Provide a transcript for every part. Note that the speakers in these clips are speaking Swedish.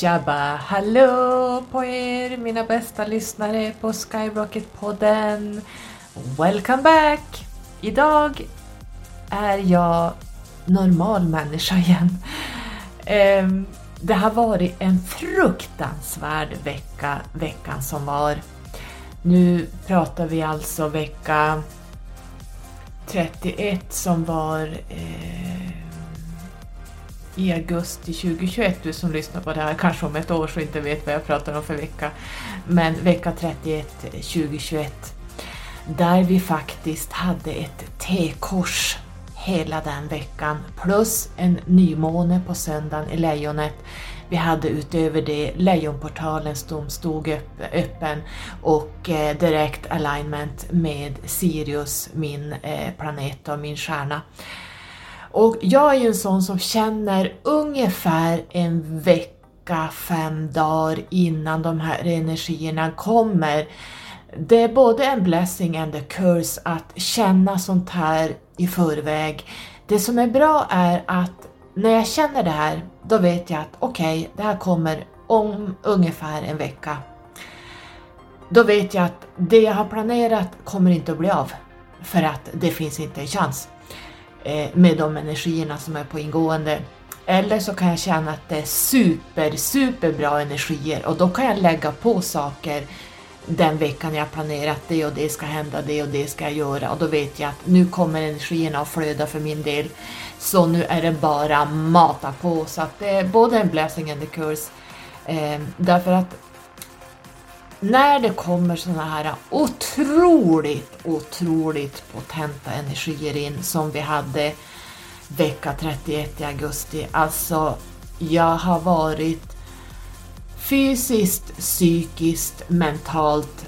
Tjabba, hallå på er mina bästa lyssnare på Skyrocket-podden. Welcome back! Idag är jag normal människa igen. Ehm, det har varit en fruktansvärd vecka, veckan som var. Nu pratar vi alltså vecka 31 som var eh, i augusti 2021. Du som lyssnar på det här kanske om ett år så inte vet vad jag pratar om för vecka. Men vecka 31 2021 där vi faktiskt hade ett T-kors hela den veckan plus en nymåne på söndagen i Lejonet. Vi hade utöver det Lejonportalen som stod öppen och eh, direkt alignment med Sirius, min eh, planet och min stjärna. Och jag är ju en sån som känner ungefär en vecka, fem dagar innan de här energierna kommer. Det är både en blessing and a curse att känna sånt här i förväg. Det som är bra är att när jag känner det här, då vet jag att okej, okay, det här kommer om ungefär en vecka. Då vet jag att det jag har planerat kommer inte att bli av, för att det finns inte en chans Eh, med de energierna som är på ingående. Eller så kan jag känna att det är super, super bra energier och då kan jag lägga på saker den veckan jag planerat det och det ska hända, det och det ska jag göra och då vet jag att nu kommer energierna att flöda för min del. Så nu är det bara mata på så att det är både en blessing and a curse. Eh, därför att när det kommer såna här otroligt, otroligt potenta energier in som vi hade vecka 31 i augusti, alltså jag har varit fysiskt, psykiskt, mentalt,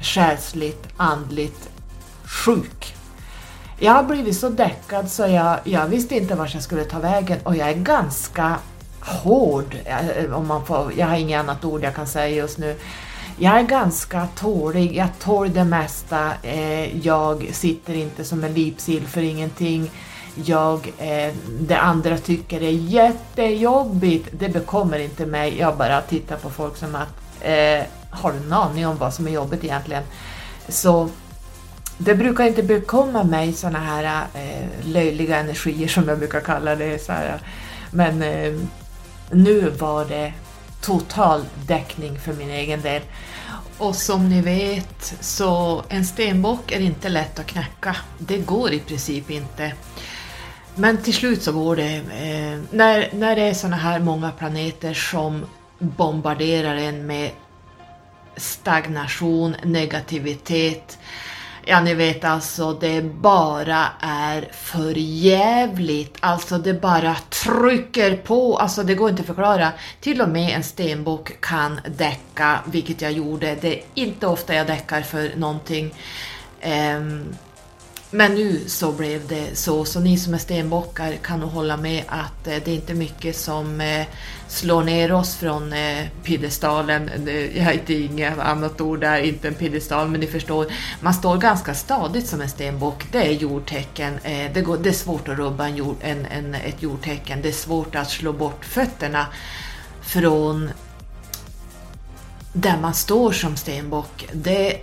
själsligt, andligt sjuk. Jag har blivit så däckad så jag, jag visste inte vart jag skulle ta vägen och jag är ganska hård, eh, om man får, jag har inget annat ord jag kan säga just nu. Jag är ganska tålig, jag tål det mesta, eh, jag sitter inte som en lipsill för ingenting jag, eh, det andra tycker är jättejobbigt, det bekommer inte mig. Jag bara tittar på folk som att, eh, har du en aning om vad som är jobbigt egentligen? Så det brukar inte bekomma mig såna här eh, löjliga energier som jag brukar kalla det. Så här. Men eh, nu var det total däckning för min egen del. Och som ni vet så en stenbock är inte lätt att knäcka. Det går i princip inte. Men till slut så går det. Eh, när, när det är såna här många planeter som bombarderar en med stagnation, negativitet. Ja, ni vet alltså, det bara är för jävligt. Alltså, det bara trycker på. Alltså, det går inte att förklara. Till och med en stenbok kan däcka, vilket jag gjorde. Det är inte ofta jag däckar för någonting. Um, men nu så blev det så, så ni som är stenbockar kan nog hålla med att eh, det är inte mycket som eh, slår ner oss från eh, piedestalen. Jag har inte inget annat ord där, inte en piedestal, men ni förstår. Man står ganska stadigt som en stenbock. Det är jordtecken. Det, går, det är svårt att rubba en jord, en, en, ett jordtecken. Det är svårt att slå bort fötterna från där man står som stenbock. Det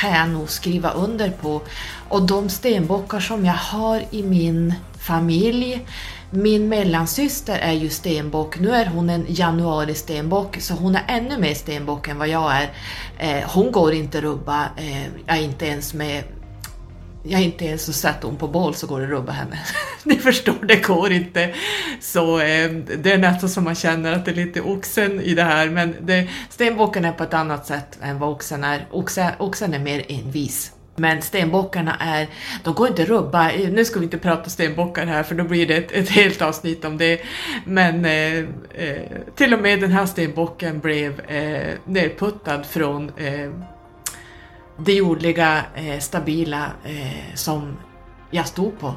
kan jag nog skriva under på. Och de stenbockar som jag har i min familj, min mellansyster är ju stenbock, nu är hon en januari stenbock så hon är ännu mer stenbock än vad jag är. Eh, hon går inte rubba, eh, jag är inte ens med jag inte ens så satt hon på boll så går det att rubba henne. Ni förstår, det går inte. Så eh, det är nästan som man känner att det är lite oxen i det här, men det, stenbocken är på ett annat sätt än vad oxen är. Oxen, oxen är mer envis. Men stenbockarna är, de går inte att rubba. Nu ska vi inte prata stenbockar här för då blir det ett, ett helt avsnitt om det. Men eh, eh, till och med den här stenbocken blev eh, nerputtad från eh, det jordliga, eh, stabila eh, som jag stod på.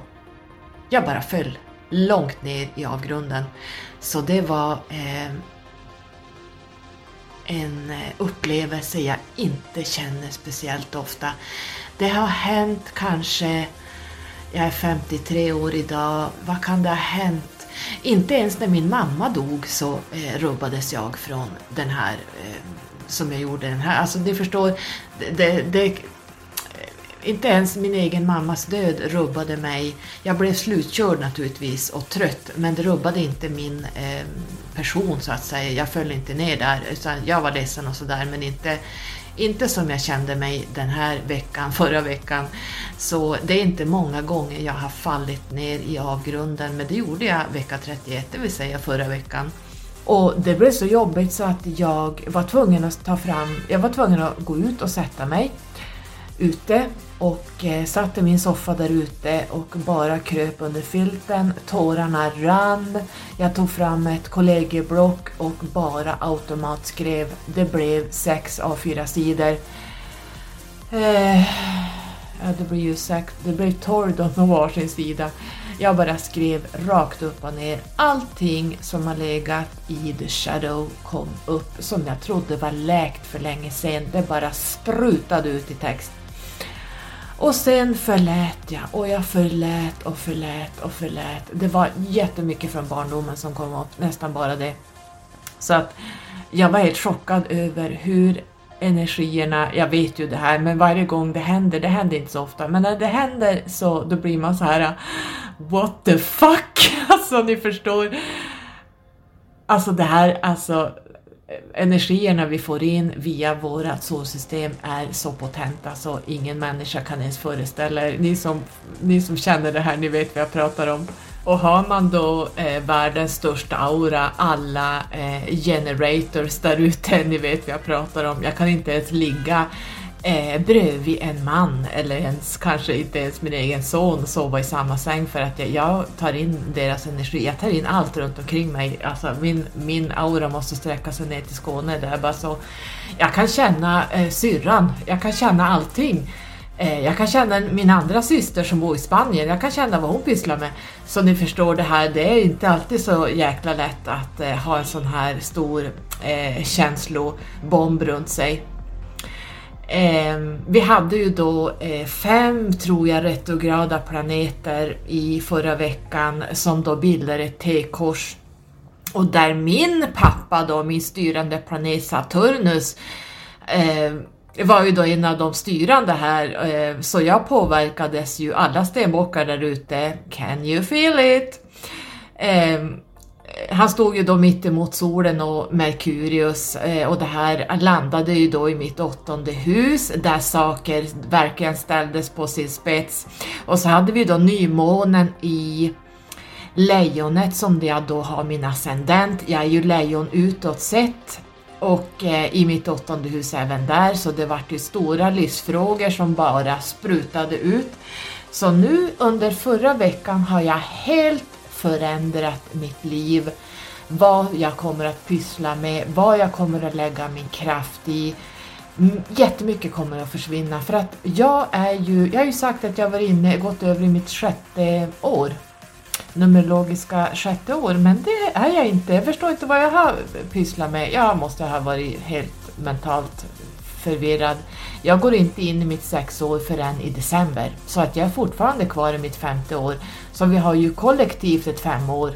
Jag bara föll långt ner i avgrunden. Så det var eh, en eh, upplevelse jag inte känner speciellt ofta. Det har hänt kanske, jag är 53 år idag, vad kan det ha hänt? Inte ens när min mamma dog så eh, rubbades jag från den här eh, som jag gjorde den här. Alltså ni förstår, det, det, inte ens min egen mammas död rubbade mig. Jag blev slutkörd naturligtvis och trött men det rubbade inte min eh, person så att säga. Jag föll inte ner där utan jag var ledsen och sådär men inte, inte som jag kände mig den här veckan, förra veckan. Så det är inte många gånger jag har fallit ner i avgrunden men det gjorde jag vecka 31, det vill säga förra veckan. Och det blev så jobbigt så att jag var tvungen att ta fram, jag var tvungen att gå ut och sätta mig ute och eh, satt i min soffa där ute och bara kröp under filten. Tårarna rann. Jag tog fram ett kollegieblock och bara automatskrev. Det blev sex av fyra sidor. Eh, ja, det blir ju sex, det blev tolv på varsin sida. Jag bara skrev rakt upp och ner. Allting som har legat i the shadow kom upp som jag trodde var läkt för länge sedan. Det bara sprutade ut i text. Och sen förlät jag och jag förlät och förlät och förlät. Det var jättemycket från barndomen som kom upp, nästan bara det. Så att jag var helt chockad över hur energierna, jag vet ju det här, men varje gång det händer, det händer inte så ofta, men när det händer så då blir man så här What the fuck? Alltså ni förstår. Alltså det här, alltså energierna vi får in via vårat solsystem är så potenta så alltså, ingen människa kan ens föreställa er. Ni som, ni som känner det här, ni vet vad jag pratar om. Och har man då eh, världens största aura, alla eh, generators där ute, ni vet vad jag pratar om. Jag kan inte ens ligga eh, bredvid en man eller ens kanske inte ens min egen son sova i samma säng för att jag, jag, tar in deras energi, jag tar in allt runt omkring mig. Alltså min, min aura måste sträcka sig ner till Skåne. Det är bara så. Jag kan känna eh, syrran, jag kan känna allting. Eh, jag kan känna min andra syster som bor i Spanien, jag kan känna vad hon pysslar med. Så ni förstår det här, det är inte alltid så jäkla lätt att eh, ha en sån här stor eh, känslobomb runt sig. Eh, vi hade ju då eh, fem, tror jag, retrograda planeter i förra veckan som då bildar ett T-kors. Och där min pappa då, min styrande planet Saturnus, eh, var ju då en av de styrande här, eh, så jag påverkades ju alla stenbockar där ute. Can you feel it? Ehm, han stod ju då mitt emot solen och Merkurius eh, och det här landade ju då i mitt åttonde hus där saker verkligen ställdes på sin spets. Och så hade vi då nymånen i lejonet som jag då har min ascendent. Jag är ju lejon utåt sett och eh, i mitt åttonde hus även där så det vart ju stora livsfrågor som bara sprutade ut. Så nu under förra veckan har jag helt förändrat mitt liv, vad jag kommer att pyssla med, vad jag kommer att lägga min kraft i. Jättemycket kommer att försvinna för att jag är ju, jag har ju sagt att jag var inne, gått över i mitt sjätte år numerologiska sjätte år, men det är jag inte. Jag förstår inte vad jag har pysslat med. Jag måste ha varit helt mentalt förvirrad. Jag går inte in i mitt sexår förrän i december, så att jag är fortfarande kvar i mitt femte år. Så vi har ju kollektivt ett femår.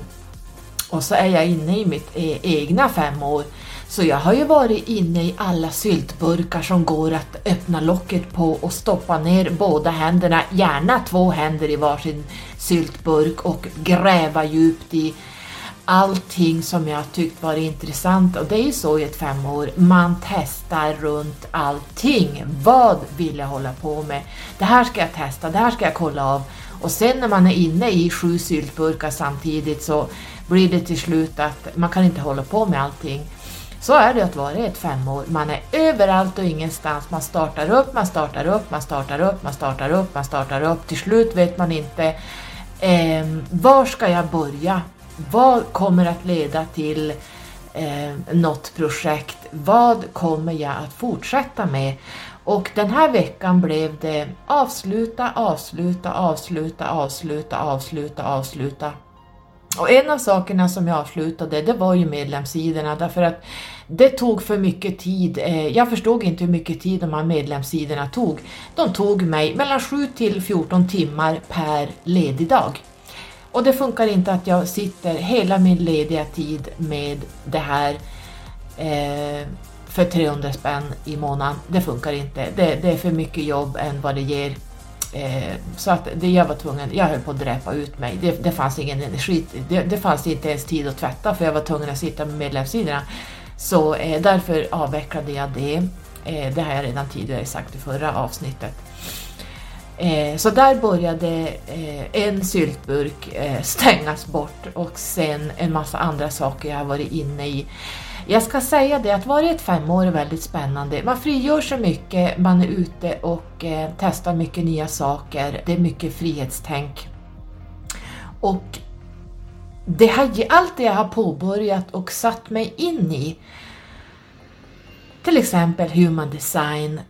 Och så är jag inne i mitt e egna femår. Så jag har ju varit inne i alla syltburkar som går att öppna locket på och stoppa ner båda händerna, gärna två händer i varsin syltburk och gräva djupt i allting som jag tyckt varit intressant och det är ju så i ett femår, man testar runt allting. Vad vill jag hålla på med? Det här ska jag testa, det här ska jag kolla av. Och sen när man är inne i sju syltburkar samtidigt så blir det till slut att man kan inte hålla på med allting. Så är det att vara i ett femår. Man är överallt och ingenstans. Man startar upp, man startar upp, man startar upp, man startar upp, man startar upp. Till slut vet man inte eh, var ska jag börja? Vad kommer att leda till eh, något projekt? Vad kommer jag att fortsätta med? Och den här veckan blev det avsluta, avsluta, avsluta, avsluta, avsluta, avsluta. Och en av sakerna som jag avslutade, det var ju medlemssidorna därför att det tog för mycket tid. Eh, jag förstod inte hur mycket tid de här medlemssidorna tog. De tog mig mellan 7 till 14 timmar per ledig dag. Och det funkar inte att jag sitter hela min lediga tid med det här eh, för 300 spänn i månaden. Det funkar inte. Det, det, är för mycket jobb än vad det ger. Eh, så att det jag var tvungen, jag höll på att dräpa ut mig. Det, det fanns ingen energi, det, det, fanns inte ens tid att tvätta för jag var tvungen att sitta med medlemssidorna. Så eh, därför avvecklade jag det. Eh, det har jag redan tidigare sagt i förra avsnittet. Eh, så där började eh, en syltburk eh, stängas bort och sen en massa andra saker jag har varit inne i. Jag ska säga det att varje ett fem år är väldigt spännande. Man frigör sig mycket, man är ute och eh, testar mycket nya saker. Det är mycket frihetstänk. Och det här, allt det jag har påbörjat och satt mig in i, till exempel human design,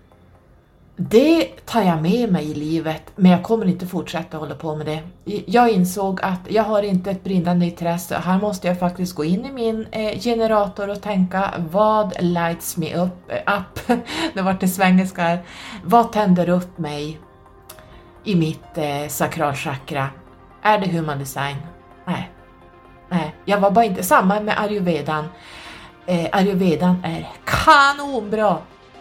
det tar jag med mig i livet, men jag kommer inte fortsätta hålla på med det. Jag insåg att jag har inte ett brinnande intresse. Här måste jag faktiskt gå in i min eh, generator och tänka vad lights me up, eh, up det vart det svengelska här. Vad tänder upp mig i mitt eh, sakralchakra? Är det human design? Nej. Nej, jag var bara inte samma med ayurvedan. Eh, ayurvedan är kanonbra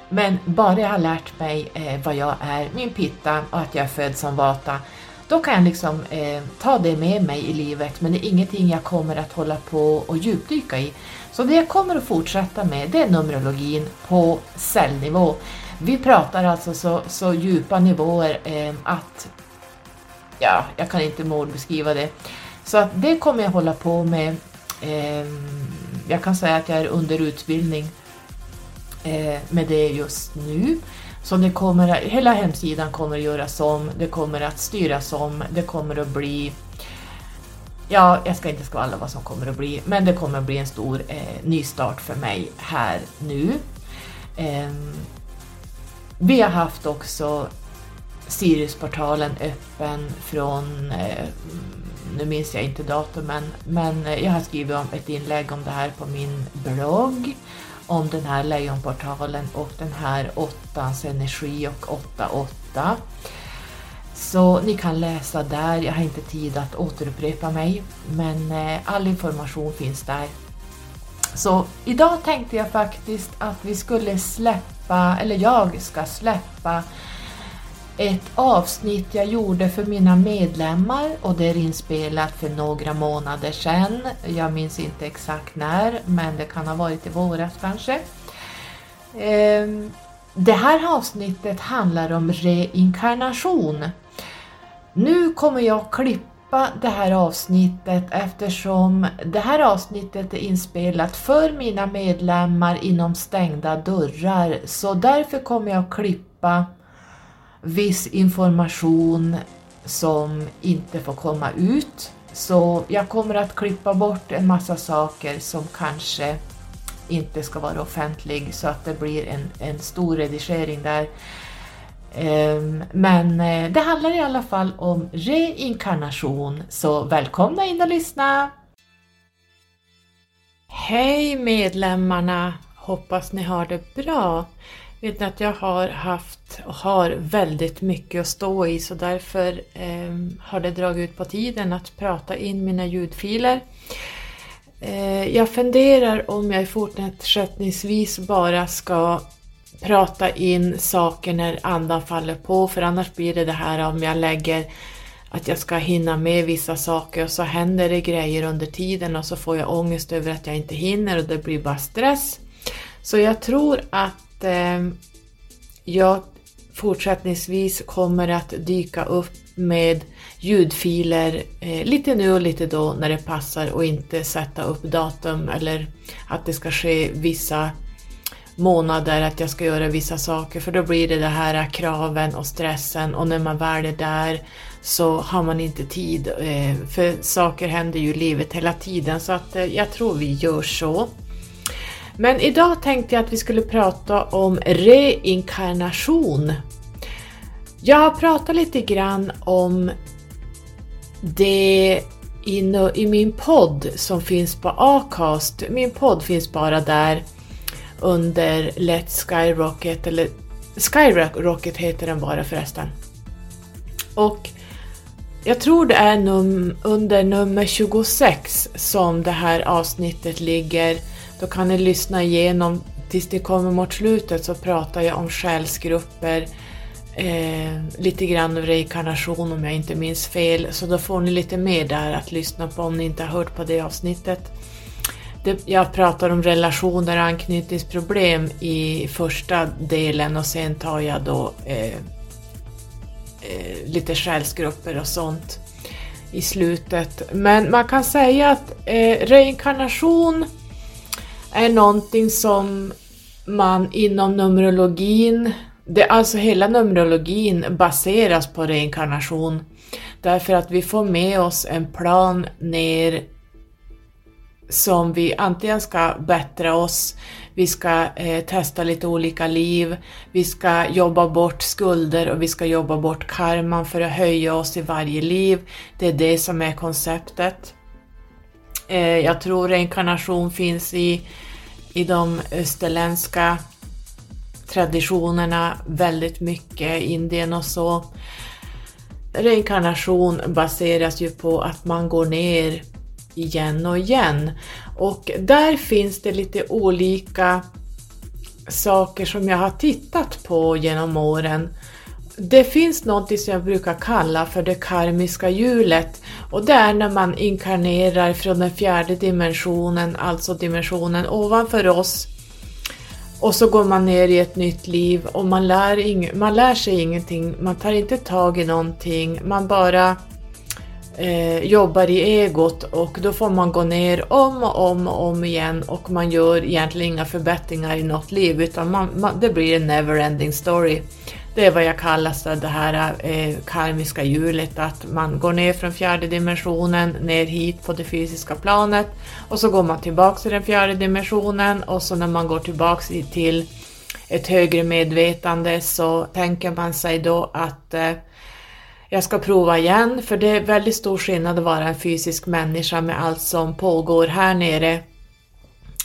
men bara jag har lärt mig eh, vad jag är, min pitta och att jag är född som vata, då kan jag liksom eh, ta det med mig i livet men det är ingenting jag kommer att hålla på och djupdyka i. Så det jag kommer att fortsätta med det är Numerologin på cellnivå. Vi pratar alltså så, så djupa nivåer eh, att ja, jag kan inte målbeskriva det. Så att det kommer jag hålla på med. Eh, jag kan säga att jag är under utbildning Eh, med det just nu. Så det kommer, hela hemsidan kommer att göras om, det kommer att styras om, det kommer att bli Ja, jag ska inte skvallra vad som kommer att bli, men det kommer att bli en stor eh, nystart för mig här nu. Eh, vi har haft också Siriusportalen öppen från, eh, nu minns jag inte datumen, men eh, jag har skrivit om ett inlägg om det här på min blogg om den här lejonportalen och den här åttans energi och 8-8. Så ni kan läsa där, jag har inte tid att återupprepa mig, men eh, all information finns där. Så idag tänkte jag faktiskt att vi skulle släppa, eller jag ska släppa ett avsnitt jag gjorde för mina medlemmar och det är inspelat för några månader sedan. Jag minns inte exakt när, men det kan ha varit i våras kanske. Ehm, det här avsnittet handlar om reinkarnation. Nu kommer jag klippa det här avsnittet eftersom det här avsnittet är inspelat för mina medlemmar inom stängda dörrar så därför kommer jag klippa viss information som inte får komma ut. Så jag kommer att klippa bort en massa saker som kanske inte ska vara offentlig så att det blir en, en stor redigering där. Ehm, men eh, det handlar i alla fall om reinkarnation, så välkomna in och lyssna! Hej medlemmarna! Hoppas ni har det bra vet ni att jag har haft och har väldigt mycket att stå i så därför eh, har det dragit ut på tiden att prata in mina ljudfiler. Eh, jag funderar om jag fortsättningsvis bara ska prata in saker när andan faller på för annars blir det det här om jag lägger att jag ska hinna med vissa saker och så händer det grejer under tiden och så får jag ångest över att jag inte hinner och det blir bara stress. Så jag tror att eh, jag fortsättningsvis kommer att dyka upp med ljudfiler eh, lite nu och lite då när det passar och inte sätta upp datum eller att det ska ske vissa månader att jag ska göra vissa saker för då blir det det här kraven och stressen och när man väl är där så har man inte tid eh, för saker händer ju i livet hela tiden så att eh, jag tror vi gör så. Men idag tänkte jag att vi skulle prata om reinkarnation. Jag har pratat lite grann om det i, min podd som finns på Acast. Min podd finns bara där under Let's Skyrocket, eller Skyrocket heter den bara förresten. Och jag tror det är num under nummer 26 som det här avsnittet ligger. Då kan ni lyssna igenom tills det kommer mot slutet så pratar jag om själsgrupper, eh, lite grann om reinkarnation om jag inte minns fel, så då får ni lite mer där att lyssna på om ni inte har hört på det avsnittet. Det, jag pratar om relationer och anknytningsproblem i första delen och sen tar jag då eh, eh, lite själsgrupper och sånt i slutet. Men man kan säga att eh, reinkarnation är någonting som man inom Numerologin, det, alltså hela Numerologin baseras på reinkarnation. Därför att vi får med oss en plan ner som vi antingen ska bättra oss, vi ska eh, testa lite olika liv, vi ska jobba bort skulder och vi ska jobba bort karman för att höja oss i varje liv. Det är det som är konceptet. Eh, jag tror reinkarnation finns i, i de österländska traditionerna väldigt mycket, Indien och så. Reinkarnation baseras ju på att man går ner igen och igen. Och där finns det lite olika saker som jag har tittat på genom åren. Det finns något som jag brukar kalla för det karmiska hjulet. Och det är när man inkarnerar från den fjärde dimensionen, alltså dimensionen ovanför oss. Och så går man ner i ett nytt liv och man lär, man lär sig ingenting, man tar inte tag i någonting, man bara eh, jobbar i egot och då får man gå ner om och om och om igen och man gör egentligen inga förbättringar i något liv utan man, man, det blir en never-ending story. Det är vad jag kallar det här eh, karmiska hjulet, att man går ner från fjärde dimensionen ner hit på det fysiska planet och så går man tillbaks till den fjärde dimensionen och så när man går tillbaks till ett högre medvetande så tänker man sig då att eh, jag ska prova igen, för det är väldigt stor skillnad att vara en fysisk människa med allt som pågår här nere.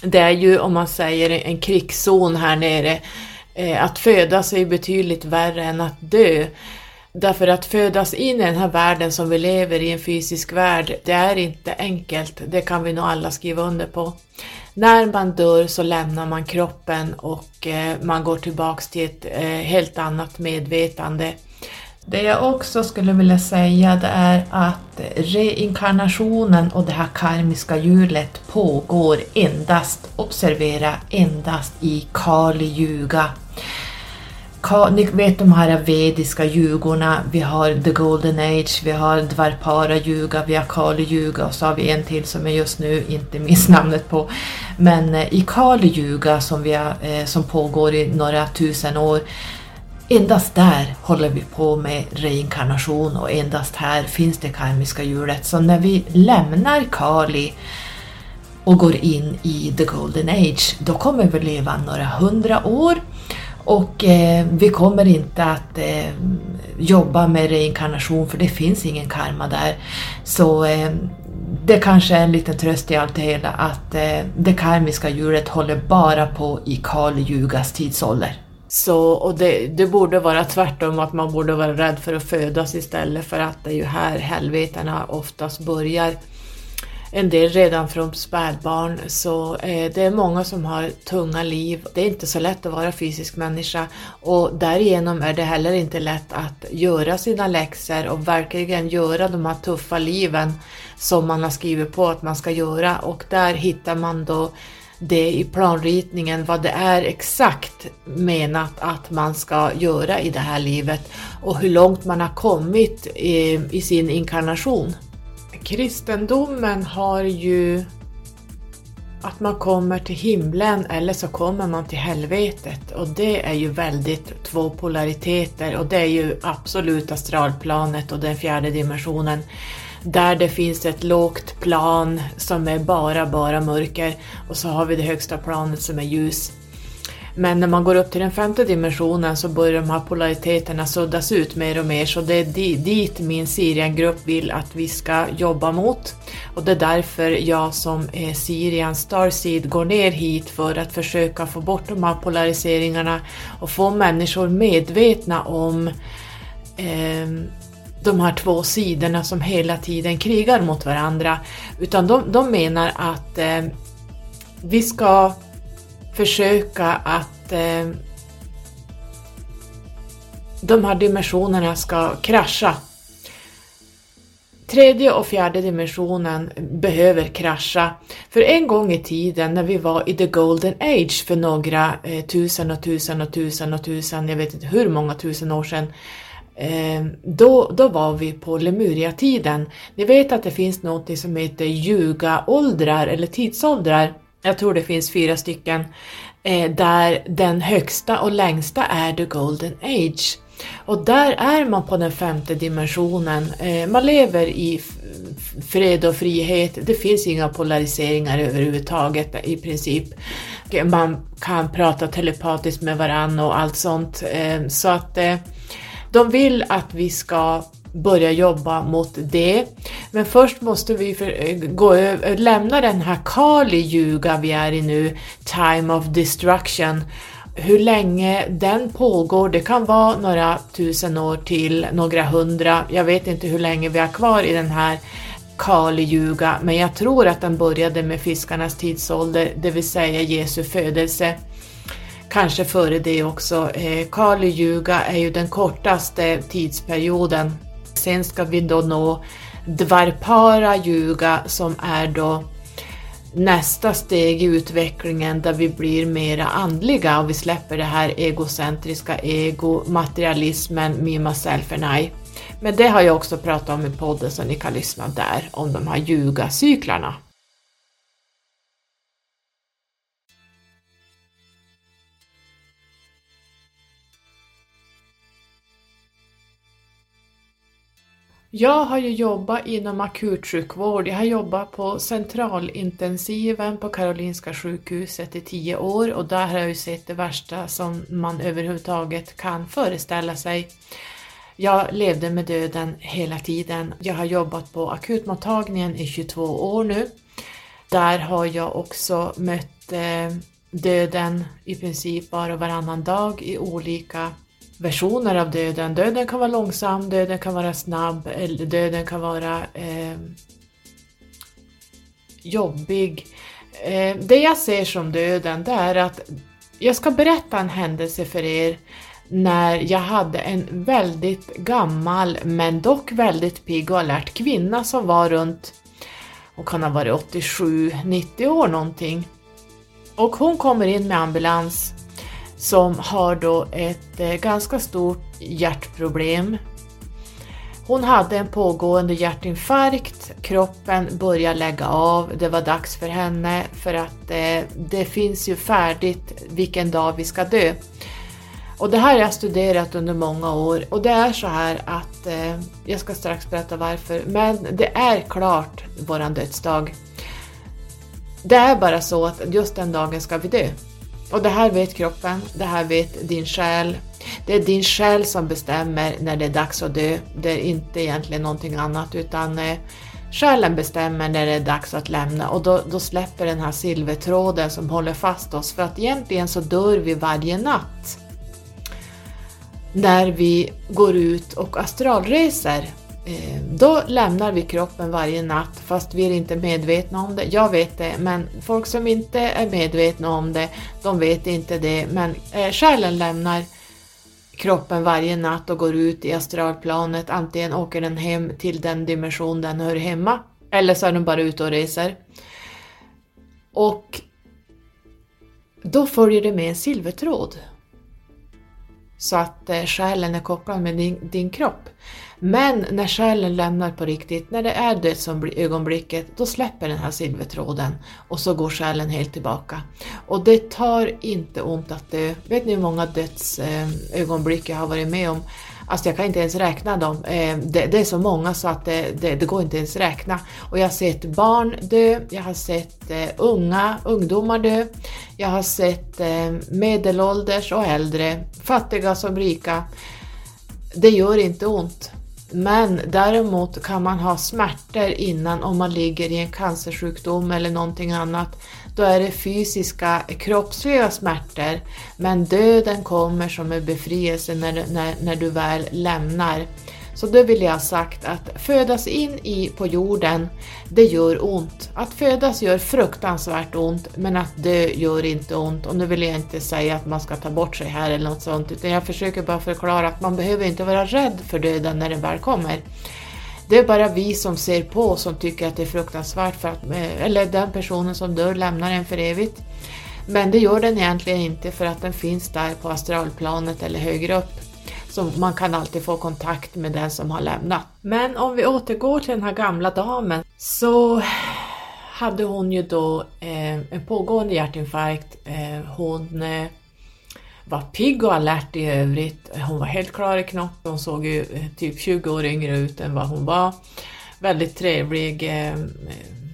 Det är ju, om man säger, en krigszon här nere. Eh, att födas är betydligt värre än att dö. Därför att födas in i den här världen som vi lever i, en fysisk värld, det är inte enkelt. Det kan vi nog alla skriva under på. När man dör så lämnar man kroppen och eh, man går tillbaks till ett eh, helt annat medvetande. Det jag också skulle vilja säga det är att reinkarnationen och det här karmiska hjulet pågår endast, observera, endast i Kali Yuga. Ni vet de här vediska ljugorna, vi har the golden age, vi har dvarpara ljuga, vi har kali ljuga och så har vi en till som jag just nu inte minns namnet på. Men eh, i kali ljuga som, vi har, eh, som pågår i några tusen år Endast där håller vi på med reinkarnation och endast här finns det karmiska hjulet. Så när vi lämnar Kali och går in i the golden age, då kommer vi leva några hundra år och eh, vi kommer inte att eh, jobba med reinkarnation för det finns ingen karma där. Så eh, det kanske är en liten tröst i allt det hela att eh, det karmiska hjulet håller bara på i Kali Yugas tidsålder. Så, och det, det, borde vara tvärtom, att man borde vara rädd för att födas istället för att det är ju här helvetena oftast börjar. En del redan från spädbarn, så eh, det är många som har tunga liv. Det är inte så lätt att vara fysisk människa och därigenom är det heller inte lätt att göra sina läxor och verkligen göra de här tuffa liven som man har skrivit på att man ska göra och där hittar man då det i planritningen vad det är exakt menat att man ska göra i det här livet och hur långt man har kommit i, i sin inkarnation. Kristendomen har ju att man kommer till himlen eller så kommer man till helvetet. Och det är ju väldigt två polariteter. Och det är ju absolut astralplanet och den fjärde dimensionen. Där det finns ett lågt plan som är bara, bara mörker. Och så har vi det högsta planet som är ljus. Men när man går upp till den femte dimensionen så börjar de här polariteterna suddas ut mer och mer så det är dit min Sirian-grupp vill att vi ska jobba mot. Och det är därför jag som är Sirian Starseed går ner hit för att försöka få bort de här polariseringarna och få människor medvetna om eh, de här två sidorna som hela tiden krigar mot varandra, utan de, de menar att eh, vi ska försöka att eh, de här dimensionerna ska krascha. Tredje och fjärde dimensionen behöver krascha. För en gång i tiden när vi var i the golden age för några eh, tusen och tusen och tusen och tusen, jag vet inte hur många tusen år sedan, eh, då, då var vi på Lemuria-tiden. Ni vet att det finns något som heter ljuga-åldrar eller tidsåldrar. Jag tror det finns fyra stycken, eh, där den högsta och längsta är the golden age. Och där är man på den femte dimensionen. Eh, man lever i fred och frihet. Det finns inga polariseringar överhuvudtaget i princip. Man kan prata telepatiskt med varandra och allt sånt. Eh, så att eh, de vill att vi ska börja jobba mot det. Men först måste vi för, eh, gå eh, lämna den här Kali ljuga vi är i nu, time of destruction, hur länge den pågår, det kan vara några tusen år till, några hundra, jag vet inte hur länge vi har kvar i den här Kali-ljuga, men jag tror att den började med fiskarnas tidsålder, det vill säga Jesu födelse. Kanske före det också. Eh, Kali-ljuga är ju den kortaste tidsperioden. Sen ska vi då nå Dvarpara-ljuga som är då nästa steg i utvecklingen där vi blir mera andliga och vi släpper det här egocentriska ego, materialismen, me, myself and I. Men det har jag också pratat om i podden så ni kan lyssna där om de här ljugacyklarna. cyklarna Jag har ju jobbat inom akutsjukvård. Jag har jobbat på centralintensiven på Karolinska sjukhuset i tio år och där har jag ju sett det värsta som man överhuvudtaget kan föreställa sig. Jag levde med döden hela tiden. Jag har jobbat på akutmottagningen i 22 år nu. Där har jag också mött eh, döden i princip bara varannan dag i olika versioner av döden. Döden kan vara långsam, döden kan vara snabb, eller döden kan vara eh, jobbig. Eh, det jag ser som döden, det är att jag ska berätta en händelse för er när jag hade en väldigt gammal men dock väldigt pigg och alert kvinna som var runt, hon kan ha varit 87-90 år någonting. Och hon kommer in med ambulans som har då ett eh, ganska stort hjärtproblem. Hon hade en pågående hjärtinfarkt, kroppen började lägga av, det var dags för henne för att eh, det finns ju färdigt vilken dag vi ska dö. Och det här har jag studerat under många år och det är så här att, eh, jag ska strax berätta varför, men det är klart våran dödsdag. Det är bara så att just den dagen ska vi dö. Och det här vet kroppen, det här vet din själ. Det är din själ som bestämmer när det är dags att dö. Det är inte egentligen någonting annat utan eh, själen bestämmer när det är dags att lämna och då, då släpper den här silvertråden som håller fast oss för att egentligen så dör vi varje natt. När vi går ut och astralreser Eh, då lämnar vi kroppen varje natt fast vi är inte medvetna om det. Jag vet det, men folk som inte är medvetna om det, de vet inte det. Men eh, själen lämnar kroppen varje natt och går ut i astralplanet. Antingen åker den hem till den dimension den hör hemma, eller så är den bara ute och reser. Och då följer det med en silvertråd. Så att eh, själen är kopplad med din, din kropp. Men när själen lämnar på riktigt, när det är dödsögonblicket, då släpper den här silvertråden och så går själen helt tillbaka. Och det tar inte ont att dö. Vet ni hur många dödsögonblick eh, jag har varit med om? Alltså jag kan inte ens räkna dem. Eh, det, är så många så att det, det, det går inte ens räkna. Och jag har sett barn dö, jag har sett eh, unga, ungdomar dö, jag har sett eh, medelålders och äldre, fattiga som rika. Det gör inte ont. Men däremot kan man ha smärtor innan om man ligger i en cancersjukdom eller någonting annat. Då är det fysiska, kroppsliga smärtor. Men döden kommer som en befrielse när, när, när du väl lämnar. Så det vill jag ha sagt att födas in i på jorden, det gör ont. Att födas gör fruktansvärt ont, men att dö gör inte ont. Och nu vill jag inte säga att man ska ta bort sig här eller något sånt, utan jag försöker bara förklara att man behöver inte vara rädd för döden när den väl kommer. Det är bara vi som ser på som tycker att det är fruktansvärt, för att, eh, eller den personen som dör lämnar en för evigt. Men det gör den egentligen inte för att den finns där på astralplanet eller högre upp. Så man kan alltid få kontakt med den som har lämnat. Men om vi återgår till den här gamla damen så hade hon ju då eh, en pågående hjärtinfarkt. Eh, hon eh, var pigg och alert i övrigt. Hon var helt klar i knoppen. Hon såg ju eh, typ 20 år yngre ut än vad hon var. Väldigt trevlig eh,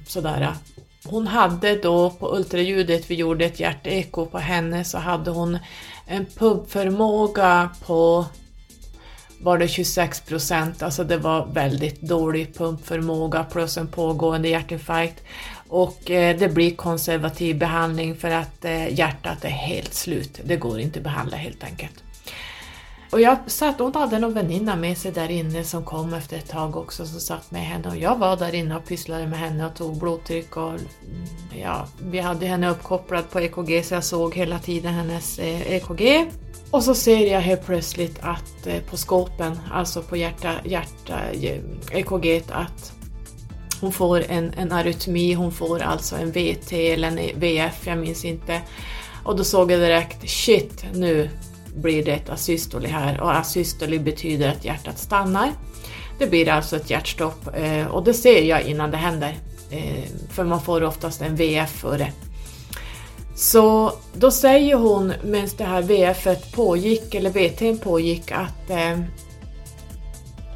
sådär. Hon hade då på ultraljudet, vi gjorde ett hjärteko på henne, så hade hon en pumpförmåga på var det 26 procent, alltså det var väldigt dålig pumpförmåga plus en pågående hjärtinfarkt. Och eh, det blir konservativ behandling för att eh, hjärtat är helt slut. Det går inte att behandla helt enkelt. Och jag satt, hon hade någon väninna med sig där inne som kom efter ett tag också som satt med henne och jag var där inne och pysslade med henne och tog blodtryck och mm, ja, vi hade henne uppkopplad på EKG så jag såg hela tiden hennes eh, EKG. Och så ser jag helt plötsligt att eh, på skåpen, alltså på hjärta, hjärta eh, EKG, att hon får en, en arytmi, hon får alltså en VT eller en VF, jag minns inte. Och då såg jag direkt, shit, nu blir det ett asystoli här och asystoli betyder att hjärtat stannar. Det blir alltså ett hjärtstopp eh, och det ser jag innan det händer. Eh, för man får oftast en VF för det. Så då säger hon medan det här VF pågick, eller VT pågick, att eh,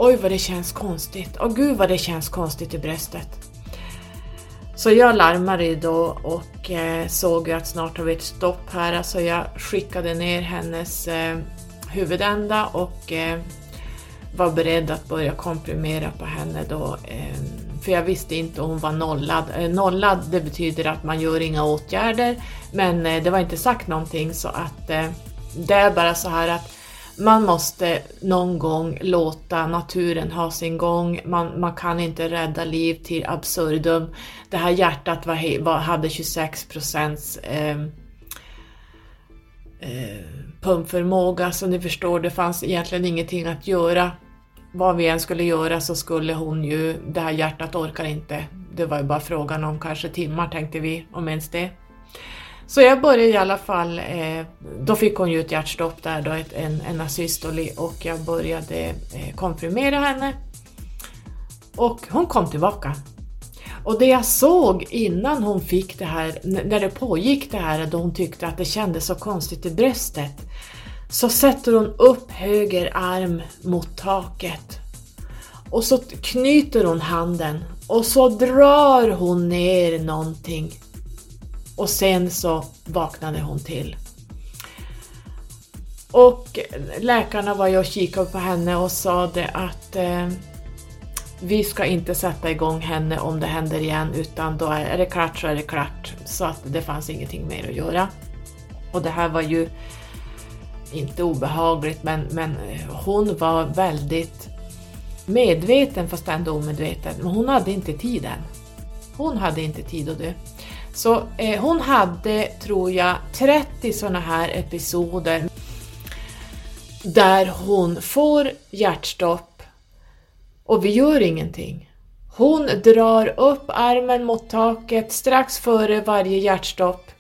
Oj vad det känns konstigt. Åh gud vad det känns konstigt i bröstet. Så jag larmade då och eh, såg att snart har vi ett stopp här. Alltså jag skickade ner hennes eh, huvudända och eh, var beredd att börja komprimera på henne då. Eh, för jag visste inte om hon var nollad. Eh, nollad det betyder att man gör inga åtgärder men eh, det var inte sagt någonting så att eh, det är bara så här att man måste någon gång låta naturen ha sin gång. Man, man kan inte rädda liv till absurdum. Det här hjärtat var, var, hade 26 procents eh, eh, pumpförmåga, så ni förstår, det fanns egentligen ingenting att göra. Vad vi än skulle göra så skulle hon ju, det här hjärtat orkar inte. Det var ju bara frågan om kanske timmar tänkte vi, om ens det. Så jag började i alla fall, eh, då fick hon ju ett hjärtstopp där, då, ett, en, en asystoli och jag började eh, komprimera henne. Och hon kom tillbaka. Och det jag såg innan hon fick det här, när det pågick det här, då hon tyckte att det kändes så konstigt i bröstet, så sätter hon upp höger arm mot taket. Och så knyter hon handen och så drar hon ner någonting och sen så vaknade hon till. Och läkarna var ju och kikade på henne och sa det att eh, vi ska inte sätta igång henne om det händer igen utan då är det klart så är det klart. Så att det fanns ingenting mer att göra. Och det här var ju inte obehagligt men, men hon var väldigt medveten fast ändå omedveten. Men hon hade inte tiden. Hon hade inte tid att dö. Så eh, hon hade, tror jag, 30 sådana här episoder där hon får hjärtstopp och vi gör ingenting. Hon drar upp armen mot taket strax före varje hjärtstopp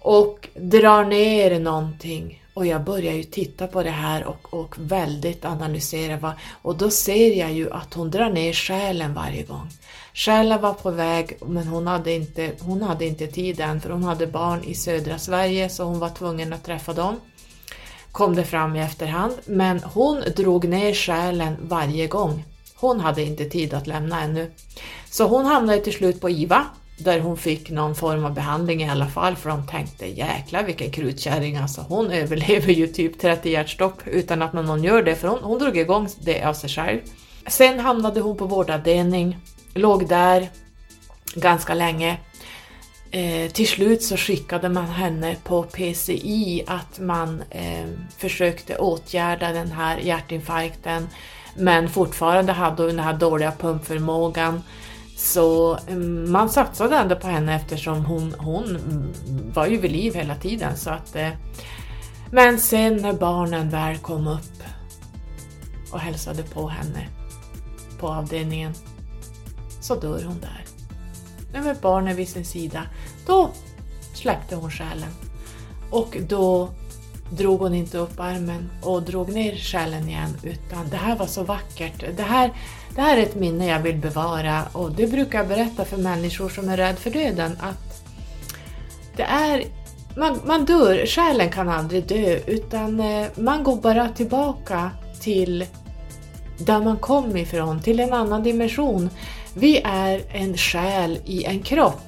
och drar ner någonting. Och jag börjar ju titta på det här och, och väldigt analysera Va? och då ser jag ju att hon drar ner själen varje gång. Själen var på väg men hon hade, inte, hon hade inte tid än för hon hade barn i södra Sverige så hon var tvungen att träffa dem. Kom det fram i efterhand. Men hon drog ner själen varje gång. Hon hade inte tid att lämna ännu. Så hon hamnade till slut på IVA där hon fick någon form av behandling i alla fall för de tänkte jäklar vilken krutkärring alltså. Hon överlever ju typ 30 hjärtstopp utan att någon gör det för hon, hon drog igång det av sig själv. Sen hamnade hon på vårdavdelning låg där ganska länge. Eh, till slut så skickade man henne på PCI att man eh, försökte åtgärda den här hjärtinfarkten Men fortfarande hade hon den här dåliga pumpförmågan. Så mm, man satsade ändå på henne eftersom hon, hon var ju vid liv hela tiden. Så att, eh, men sen när barnen väl kom upp och hälsade på henne på avdelningen så dör hon där. Men med barnen vid sin sida, då släppte hon själen. Och då drog hon inte upp armen och drog ner själen igen utan det här var så vackert. Det här, det här är ett minne jag vill bevara och det brukar jag berätta för människor som är rädda för döden att det är man, man dör, själen kan aldrig dö utan eh, man går bara tillbaka till där man kom ifrån, till en annan dimension. Vi är en själ i en kropp.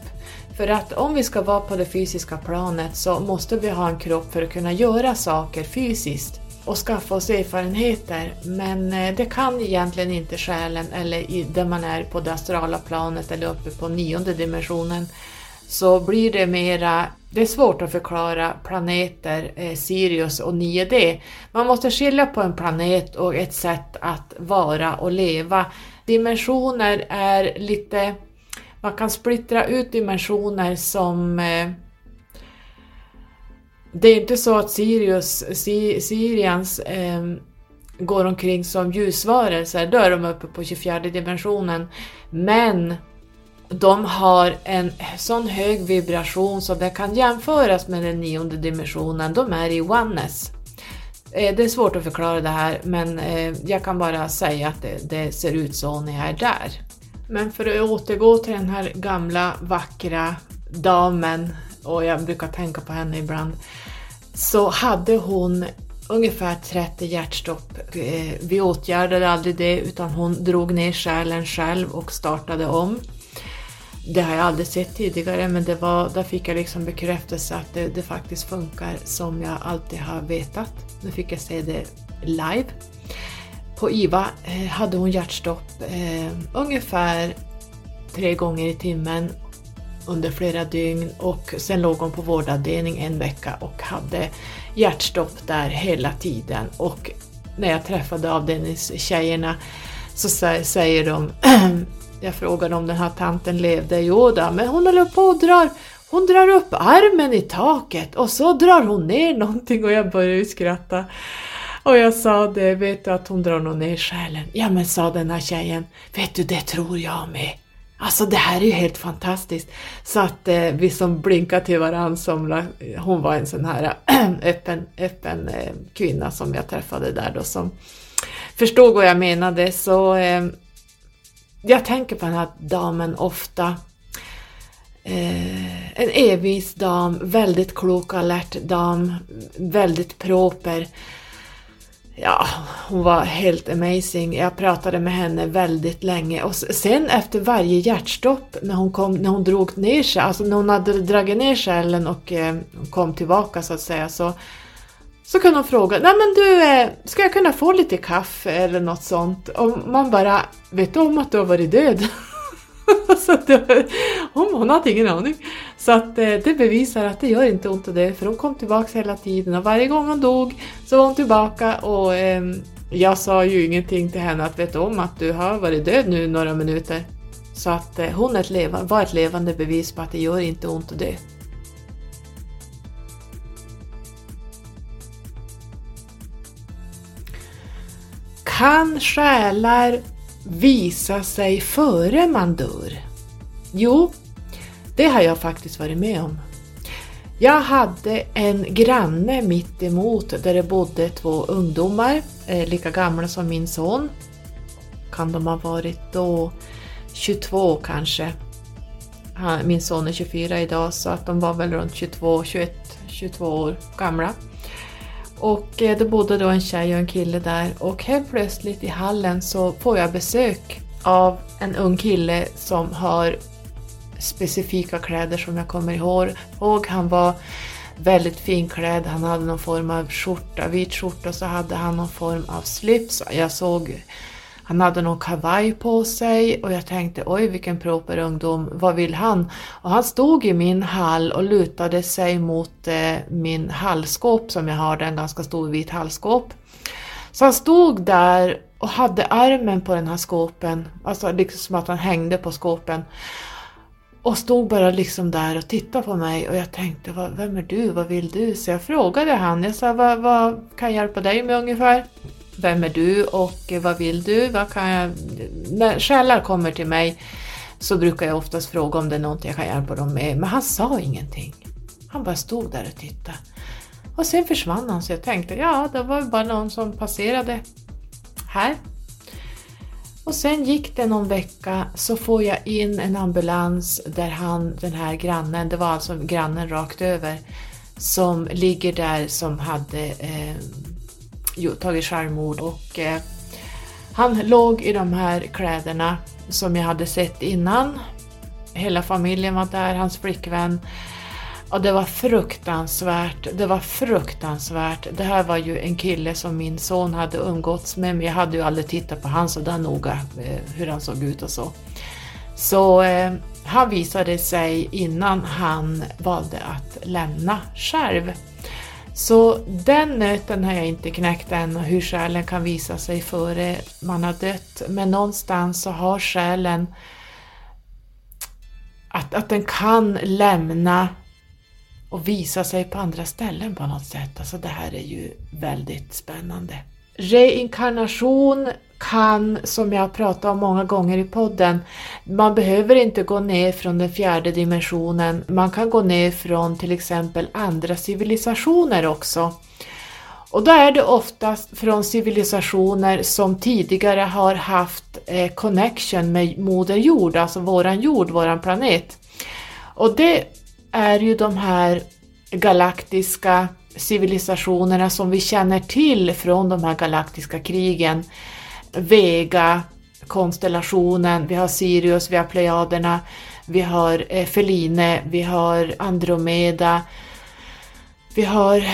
För att om vi ska vara på det fysiska planet så måste vi ha en kropp för att kunna göra saker fysiskt och skaffa oss erfarenheter. Men eh, det kan egentligen inte själen eller i, där man är på det astrala planet eller uppe på nionde dimensionen så blir det mera, det är svårt att förklara planeter, eh, Sirius och 9D. Man måste skilja på en planet och ett sätt att vara och leva. Dimensioner är lite, man kan splittra ut dimensioner som eh, det är inte så att Sirius, Sirians eh, går omkring som ljusvarelser, då är de uppe på 24 dimensionen. Men de har en sån hög vibration så det kan jämföras med den nionde dimensionen, de är i oneness. Eh, det är svårt att förklara det här men eh, jag kan bara säga att det, det ser ut så när jag är där. Men för att återgå till den här gamla vackra damen, och jag brukar tänka på henne ibland, så hade hon ungefär 30 hjärtstopp. Eh, vi åtgärdade aldrig det utan hon drog ner själen själv och startade om. Det har jag aldrig sett tidigare men det var, där fick jag liksom bekräftelse att det, det faktiskt funkar som jag alltid har vetat. Nu fick jag se det live. På IVA eh, hade hon hjärtstopp eh, ungefär tre gånger i timmen under flera dygn och sen låg hon på vårdavdelning en vecka och hade hjärtstopp där hela tiden. Och när jag träffade avdelningstjejerna så säger de Jag frågade om den här tanten levde. Jo då, men hon håller på och drar, hon drar upp armen i taket och så drar hon ner någonting och jag började skratta. Och jag sa det, vet du att hon drar nog ner själen? Ja men sa den här tjejen, vet du det tror jag med. Alltså det här är ju helt fantastiskt. Så att eh, vi som blinkade till varandra, som, hon var en sån här öppen, öppen eh, kvinna som jag träffade där då som förstod vad jag menade. Så eh, jag tänker på den här damen ofta. Eh, en envis dam, väldigt klok och alert dam, väldigt proper. Ja, hon var helt amazing. Jag pratade med henne väldigt länge och sen efter varje hjärtstopp när hon, kom, när hon drog ner sig, alltså när hon hade dragit ner skällen och eh, kom tillbaka så att säga så så kan hon fråga, nej men du, eh, ska jag kunna få lite kaffe eller något sånt? Och man bara, vet du om att du har varit död? så det, hon, hon hade ingen aning. Så att eh, det bevisar att det gör inte ont att dö, för hon kom tillbaka hela tiden och varje gång hon dog så var hon tillbaka och eh, jag sa ju ingenting till henne att vet du om att du har varit död nu några minuter. Så att eh, hon ett levande, var ett levande bevis på att det gör inte ont att dö. Kan själar visa sig före man dör? Jo, det har jag faktiskt varit med om. Jag hade en granne mitt emot där det bodde två ungdomar, eh, lika gamla som min son. Kan de ha varit då 22 kanske? Min son är 24 idag så att de var väl runt 22, 21, 22 år gamla. Och eh, det bodde då en tjej och en kille där och helt plötsligt i hallen så får jag besök av en ung kille som har specifika kläder som jag kommer ihåg. Han var väldigt finklädd, han hade någon form av skjorta, vit skjorta och så hade han någon form av slips. Jag såg han hade någon kavaj på sig och jag tänkte oj vilken proper ungdom, vad vill han? Och han stod i min hall och lutade sig mot eh, min hallskåp som jag har, en ganska stor vit hallskåp. Så han stod där och hade armen på den här skåpen, alltså liksom som att han hängde på skåpen. Och stod bara liksom där och tittade på mig och jag tänkte, vem är du, vad vill du? Så jag frågade han, jag sa, vad, vad kan jag hjälpa dig med ungefär? Vem är du och vad vill du? Vad kan jag... När själar kommer till mig så brukar jag oftast fråga om det är något jag kan hjälpa dem med, men han sa ingenting. Han bara stod där och tittade. Och sen försvann han så jag tänkte, ja det var bara någon som passerade här. Och sen gick det någon vecka så får jag in en ambulans där han, den här grannen, det var alltså grannen rakt över, som ligger där som hade eh, tagit självmord och eh, han låg i de här kläderna som jag hade sett innan. Hela familjen var där, hans flickvän. Och det var fruktansvärt, det var fruktansvärt. Det här var ju en kille som min son hade umgåtts med, men jag hade ju aldrig tittat på han så där noga, eh, hur han såg ut och så. Så eh, han visade sig innan han valde att lämna själv. Så den nöten har jag inte knäckt än, hur själen kan visa sig före man har dött. Men någonstans så har själen att, att den kan lämna och visa sig på andra ställen på något sätt. Alltså det här är ju väldigt spännande. Reinkarnation kan, som jag pratat om många gånger i podden, man behöver inte gå ner från den fjärde dimensionen. Man kan gå ner från till exempel andra civilisationer också. Och då är det oftast från civilisationer som tidigare har haft eh, connection med Moder Jord, alltså våran jord, våran planet. Och det är ju de här galaktiska civilisationerna som vi känner till från de här galaktiska krigen. Vega, konstellationen, vi har Sirius, vi har Plejaderna, vi har eh, Feline, vi har Andromeda, vi har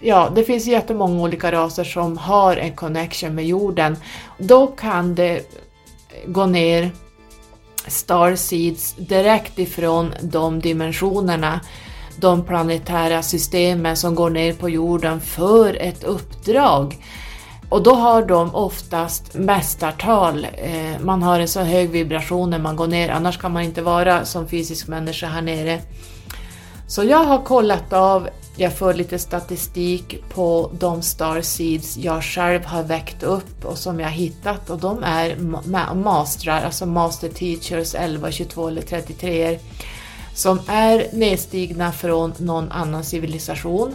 Ja, det finns jättemånga olika raser som har en connection med jorden. Då kan det gå ner starseeds direkt ifrån de dimensionerna, de planetära systemen som går ner på jorden för ett uppdrag. Och då har de oftast mästartal. Eh, man har en så hög vibration när man går ner, annars kan man inte vara som fysisk människa här nere. Så jag har kollat av, jag får lite statistik på de starseeds jag själv har väckt upp och som jag hittat och de är mastrar, alltså master teachers 11, 22 eller 33 som är nedstigna från någon annan civilisation.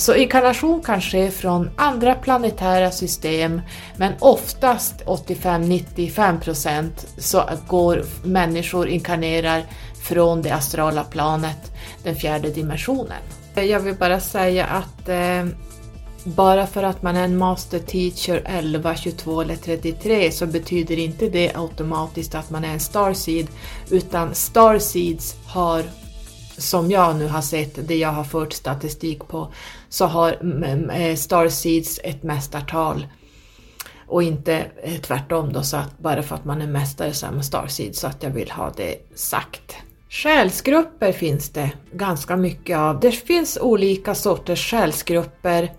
Så inkarnation kan ske från andra planetära system men oftast 85-95% så går människor inkarnerar från det astrala planet, den fjärde dimensionen. Jag vill bara säga att eh, bara för att man är en master teacher 11, 22 eller 33 så betyder inte det automatiskt att man är en starseed utan starseeds har som jag nu har sett, det jag har fört statistik på, så har eh, starseeds ett mästartal och inte eh, tvärtom då så att bara för att man är mästare så är man starseed så att jag vill ha det sagt. Själsgrupper finns det ganska mycket av. Det finns olika sorters själsgrupper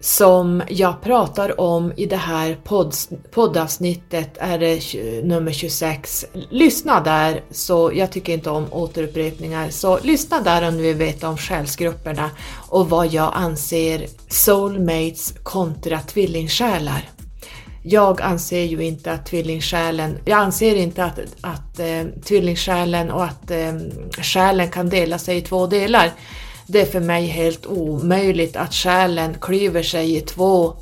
som jag pratar om i det här podd, poddavsnittet, är det nummer 26. Lyssna där, så jag tycker inte om återupprepningar, så lyssna där om du vill veta om själsgrupperna och vad jag anser soulmates kontra tvillingsjälar. Jag anser ju inte att tvillingsjälen, jag anser inte att, att eh, tvillingsjälen och att eh, själen kan dela sig i två delar. Det är för mig helt omöjligt att själen klyver sig i två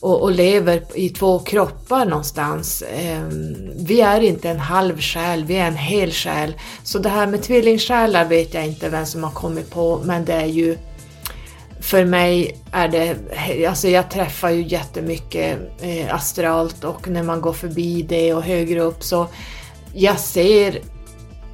och, och, lever i två kroppar någonstans. Eh, vi är inte en halv själ, vi är en hel själ. Så det här med tvillingsjälar vet jag inte vem som har kommit på, men det är ju för mig är det, alltså jag träffar ju jättemycket eh, astralt och när man går förbi det och högre upp så jag ser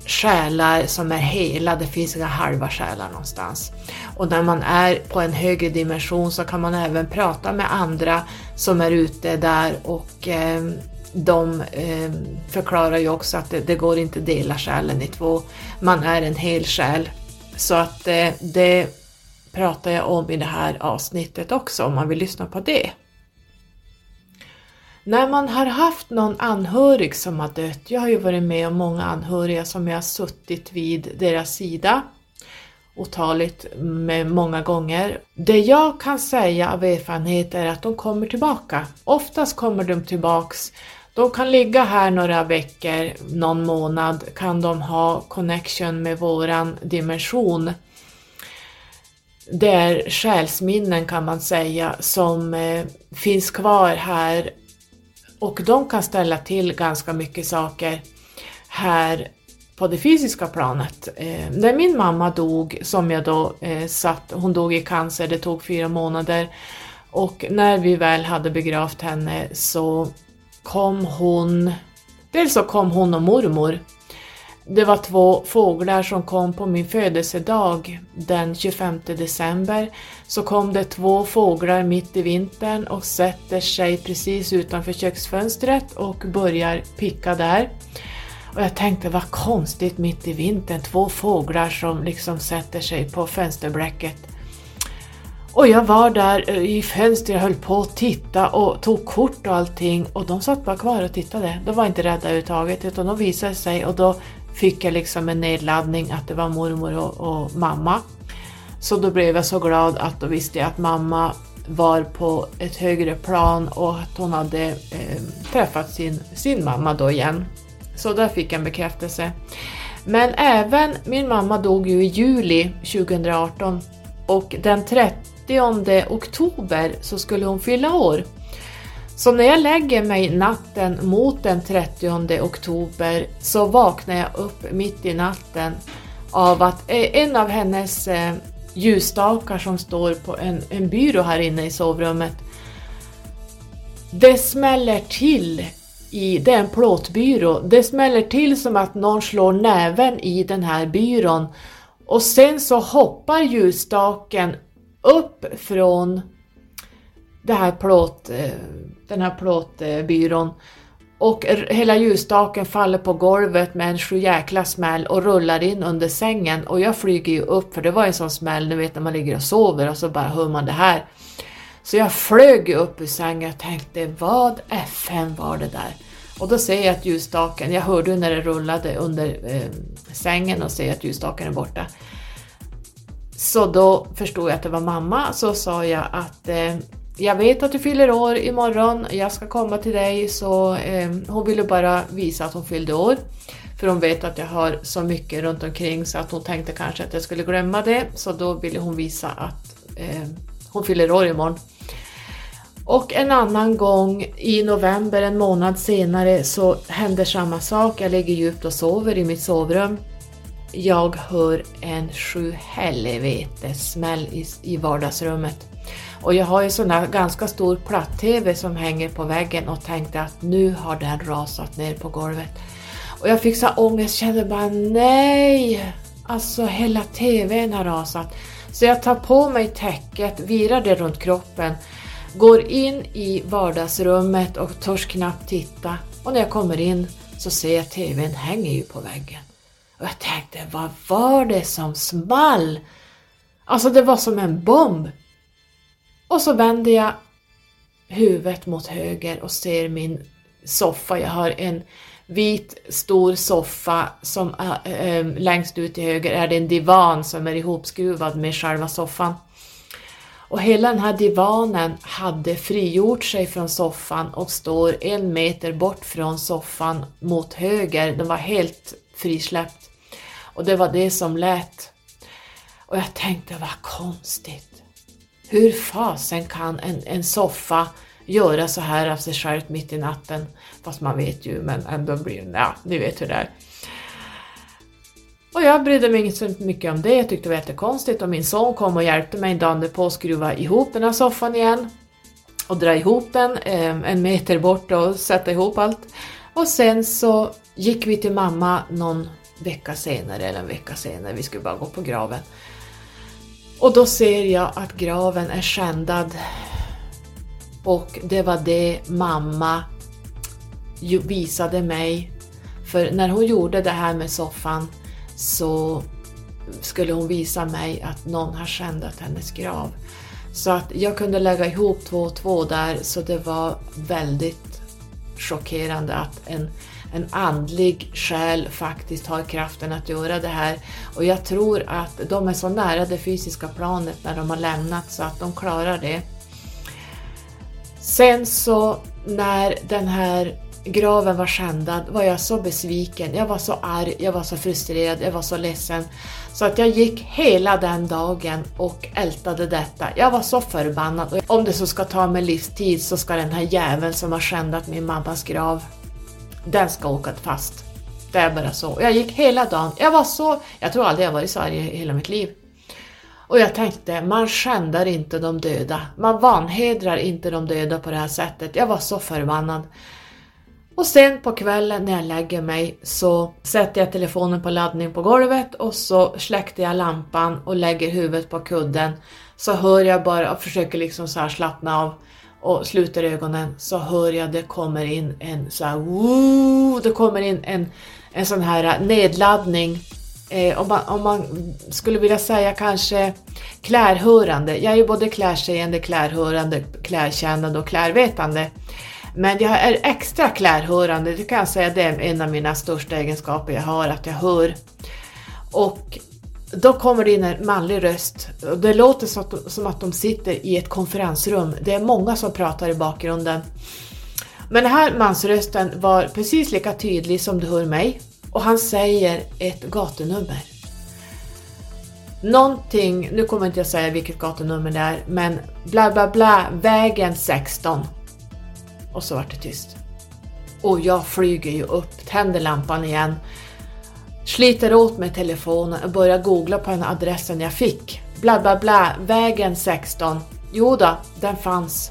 själar som är hela, det finns inga halva själar någonstans. Och när man är på en högre dimension så kan man även prata med andra som är ute där och eh, de eh, förklarar ju också att det, det går inte att dela själen i två, man är en hel själ. Så att eh, det pratar jag om i det här avsnittet också om man vill lyssna på det. När man har haft någon anhörig som har dött, jag har ju varit med om många anhöriga som jag har suttit vid deras sida otaligt med många gånger. Det jag kan säga av erfarenhet är att de kommer tillbaka. Oftast kommer de tillbaks. De kan ligga här några veckor, någon månad, kan de ha connection med våran dimension. Det är själsminnen kan man säga som eh, finns kvar här och de kan ställa till ganska mycket saker här på det fysiska planet. Eh, när min mamma dog, som jag då eh, satt, hon dog i cancer, det tog fyra månader och när vi väl hade begravt henne så kom hon, dels så kom hon och mormor. Det var två fåglar som kom på min födelsedag den 25 december. Så kom det två fåglar mitt i vintern och sätter sig precis utanför köksfönstret och börjar picka där. Och jag tänkte vad konstigt mitt i vintern, två fåglar som liksom sätter sig på fönsterblecket. Och jag var där eh, i fönstret och höll på att titta och tog kort och allting och de satt bara kvar och tittade. De var inte rädda överhuvudtaget utan de visade sig och då fick jag liksom en nedladdning att det var mormor och, och mamma. Så då blev jag så glad att då visste jag att mamma var på ett högre plan och att hon hade eh, träffat sin, sin mamma då igen. Så där fick jag en bekräftelse. Men även min mamma dog ju i juli 2018 och den 30 oktober så skulle hon fylla år. Så när jag lägger mig natten mot den 30 oktober så vaknar jag upp mitt i natten av att eh, en av hennes eh, ljusstakar som står på en, en byrå här inne i sovrummet. Det smäller till i, det är en plåtbyrå. Det smäller till som att någon slår näven i den här byrån. Och sen så hoppar ljusstaken upp från det här plåt, eh, den här plåtbyrån och hela ljusstaken faller på golvet med en sjujäkla smäll och rullar in under sängen och jag flyger ju upp för det var en sån smäll, du vet när man ligger och sover och så bara hör man det här. Så jag flög upp ur sängen och tänkte vad FN var det där? Och då ser jag att ljusstaken, jag hörde när det rullade under eh, sängen och ser att ljusstaken är borta. Så då förstod jag att det var mamma, så sa jag att eh, jag vet att du fyller år imorgon, jag ska komma till dig så eh, hon ville bara visa att hon fyllde år. För hon vet att jag har så mycket runt omkring så att hon tänkte kanske att jag skulle glömma det så då ville hon visa att eh, hon fyller år imorgon. Och en annan gång i november, en månad senare, så händer samma sak. Jag ligger djupt och sover i mitt sovrum. Jag hör en sju smäll i, i vardagsrummet. Och jag har ju sån där ganska stor platt-tv som hänger på väggen och tänkte att nu har den rasat ner på golvet. Och jag fick så ångest, kände bara nej! Alltså hela TVn har rasat. Så jag tar på mig täcket, virar det runt kroppen Går in i vardagsrummet och törs knappt titta och när jag kommer in så ser jag TVn hänger ju på väggen. Och jag tänkte, vad var det som small? Alltså det var som en bomb. Och så vänder jag huvudet mot höger och ser min soffa. Jag har en vit stor soffa som äh, äh, längst ut till höger är det en divan som är ihopskruvad med själva soffan. Och hela den här divanen hade frigjort sig från soffan och står en meter bort från soffan mot höger. Den var helt frisläppt. Och det var det som lät. Och jag tänkte, vad konstigt. Hur fasen kan en, en soffa göra så här av sig själv mitt i natten? Fast man vet ju, men ändå blir det, ja, ni vet hur det är. Och jag brydde mig inte så mycket om det, jag tyckte det var jättekonstigt och min son kom och hjälpte mig dagen på att skruva ihop den här soffan igen och dra ihop den eh, en meter bort och sätta ihop allt. Och sen så gick vi till mamma någon vecka senare, eller en vecka senare, vi skulle bara gå på graven. Och då ser jag att graven är skändad. Och det var det mamma visade mig. För när hon gjorde det här med soffan så skulle hon visa mig att någon har skändat hennes grav. Så att jag kunde lägga ihop två och två där så det var väldigt chockerande att en, en andlig själ faktiskt har kraften att göra det här. Och jag tror att de är så nära det fysiska planet när de har lämnat så att de klarar det. Sen så när den här graven var skändad var jag så besviken, jag var så arg, jag var så frustrerad, jag var så ledsen. Så att jag gick hela den dagen och ältade detta. Jag var så förbannad. Och om det så ska ta mig livstid så ska den här jäveln som har skändat min mammas grav, den ska åka fast. Det är bara så. Jag gick hela dagen, jag var så, jag tror aldrig jag varit så arg i hela mitt liv. Och jag tänkte, man skändar inte de döda. Man vanhedrar inte de döda på det här sättet. Jag var så förbannad. Och sen på kvällen när jag lägger mig så sätter jag telefonen på laddning på golvet och så släckte jag lampan och lägger huvudet på kudden. Så hör jag bara och försöker liksom så här slappna av och sluter ögonen så hör jag det kommer in en så här woo, det kommer in en, en sån här nedladdning eh, om, man, om man skulle vilja säga kanske klärhörande. Jag är ju både klärseende, klärhörande, klärkännande och klärvetande. Men jag är extra klärhörande, det kan jag säga, det är en av mina största egenskaper jag har, att jag hör. Och då kommer det in en manlig röst. Det låter som att de sitter i ett konferensrum. Det är många som pratar i bakgrunden. Men den här mansrösten var precis lika tydlig som du hör mig och han säger ett gatunummer. Någonting, nu kommer inte jag säga vilket gatunummer det är, men bla bla bla, vägen 16. Och så vart det tyst. Och jag flyger ju upp, tänder lampan igen, sliter åt mig telefonen och börjar googla på den adressen jag fick. Bla bla bla, vägen 16. Jo då, den fanns.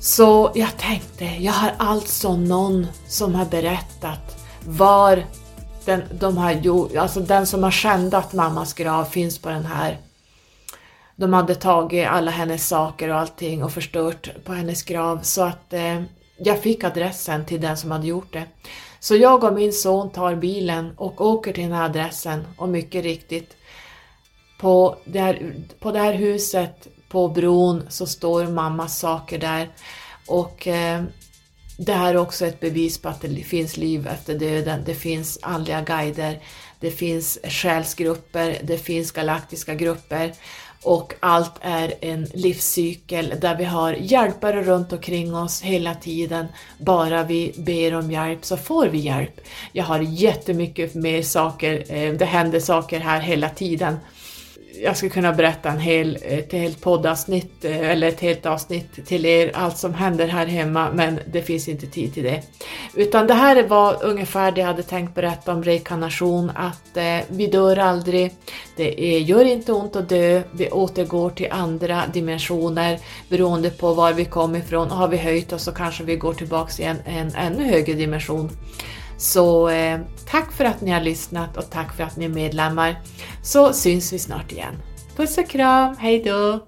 Så jag tänkte, jag har alltså någon som har berättat var den, de har gjort, alltså den som har skändat mammas grav finns på den här de hade tagit alla hennes saker och allting och förstört på hennes grav så att eh, jag fick adressen till den som hade gjort det. Så jag och min son tar bilen och åker till den här adressen och mycket riktigt på det här, på det här huset på bron så står mammas saker där och eh, det här är också ett bevis på att det finns liv efter döden. Det finns andliga guider, det finns själsgrupper, det finns galaktiska grupper och allt är en livscykel där vi har hjälpare runt omkring oss hela tiden. Bara vi ber om hjälp så får vi hjälp. Jag har jättemycket mer saker, eh, det händer saker här hela tiden jag skulle kunna berätta en hel, ett helt poddavsnitt eh, eller ett helt avsnitt till er, allt som händer här hemma, men det finns inte tid till det. Utan det här var ungefär det jag hade tänkt berätta om rekarnation, att eh, vi dör aldrig, det är, gör inte ont att dö, vi återgår till andra dimensioner beroende på var vi kom ifrån. Har vi höjt oss så kanske vi går tillbaks i en, en ännu högre dimension. Så eh, tack för att ni har lyssnat och tack för att ni är medlemmar. Så syns vi snart igen. Puss och kram, hejdå!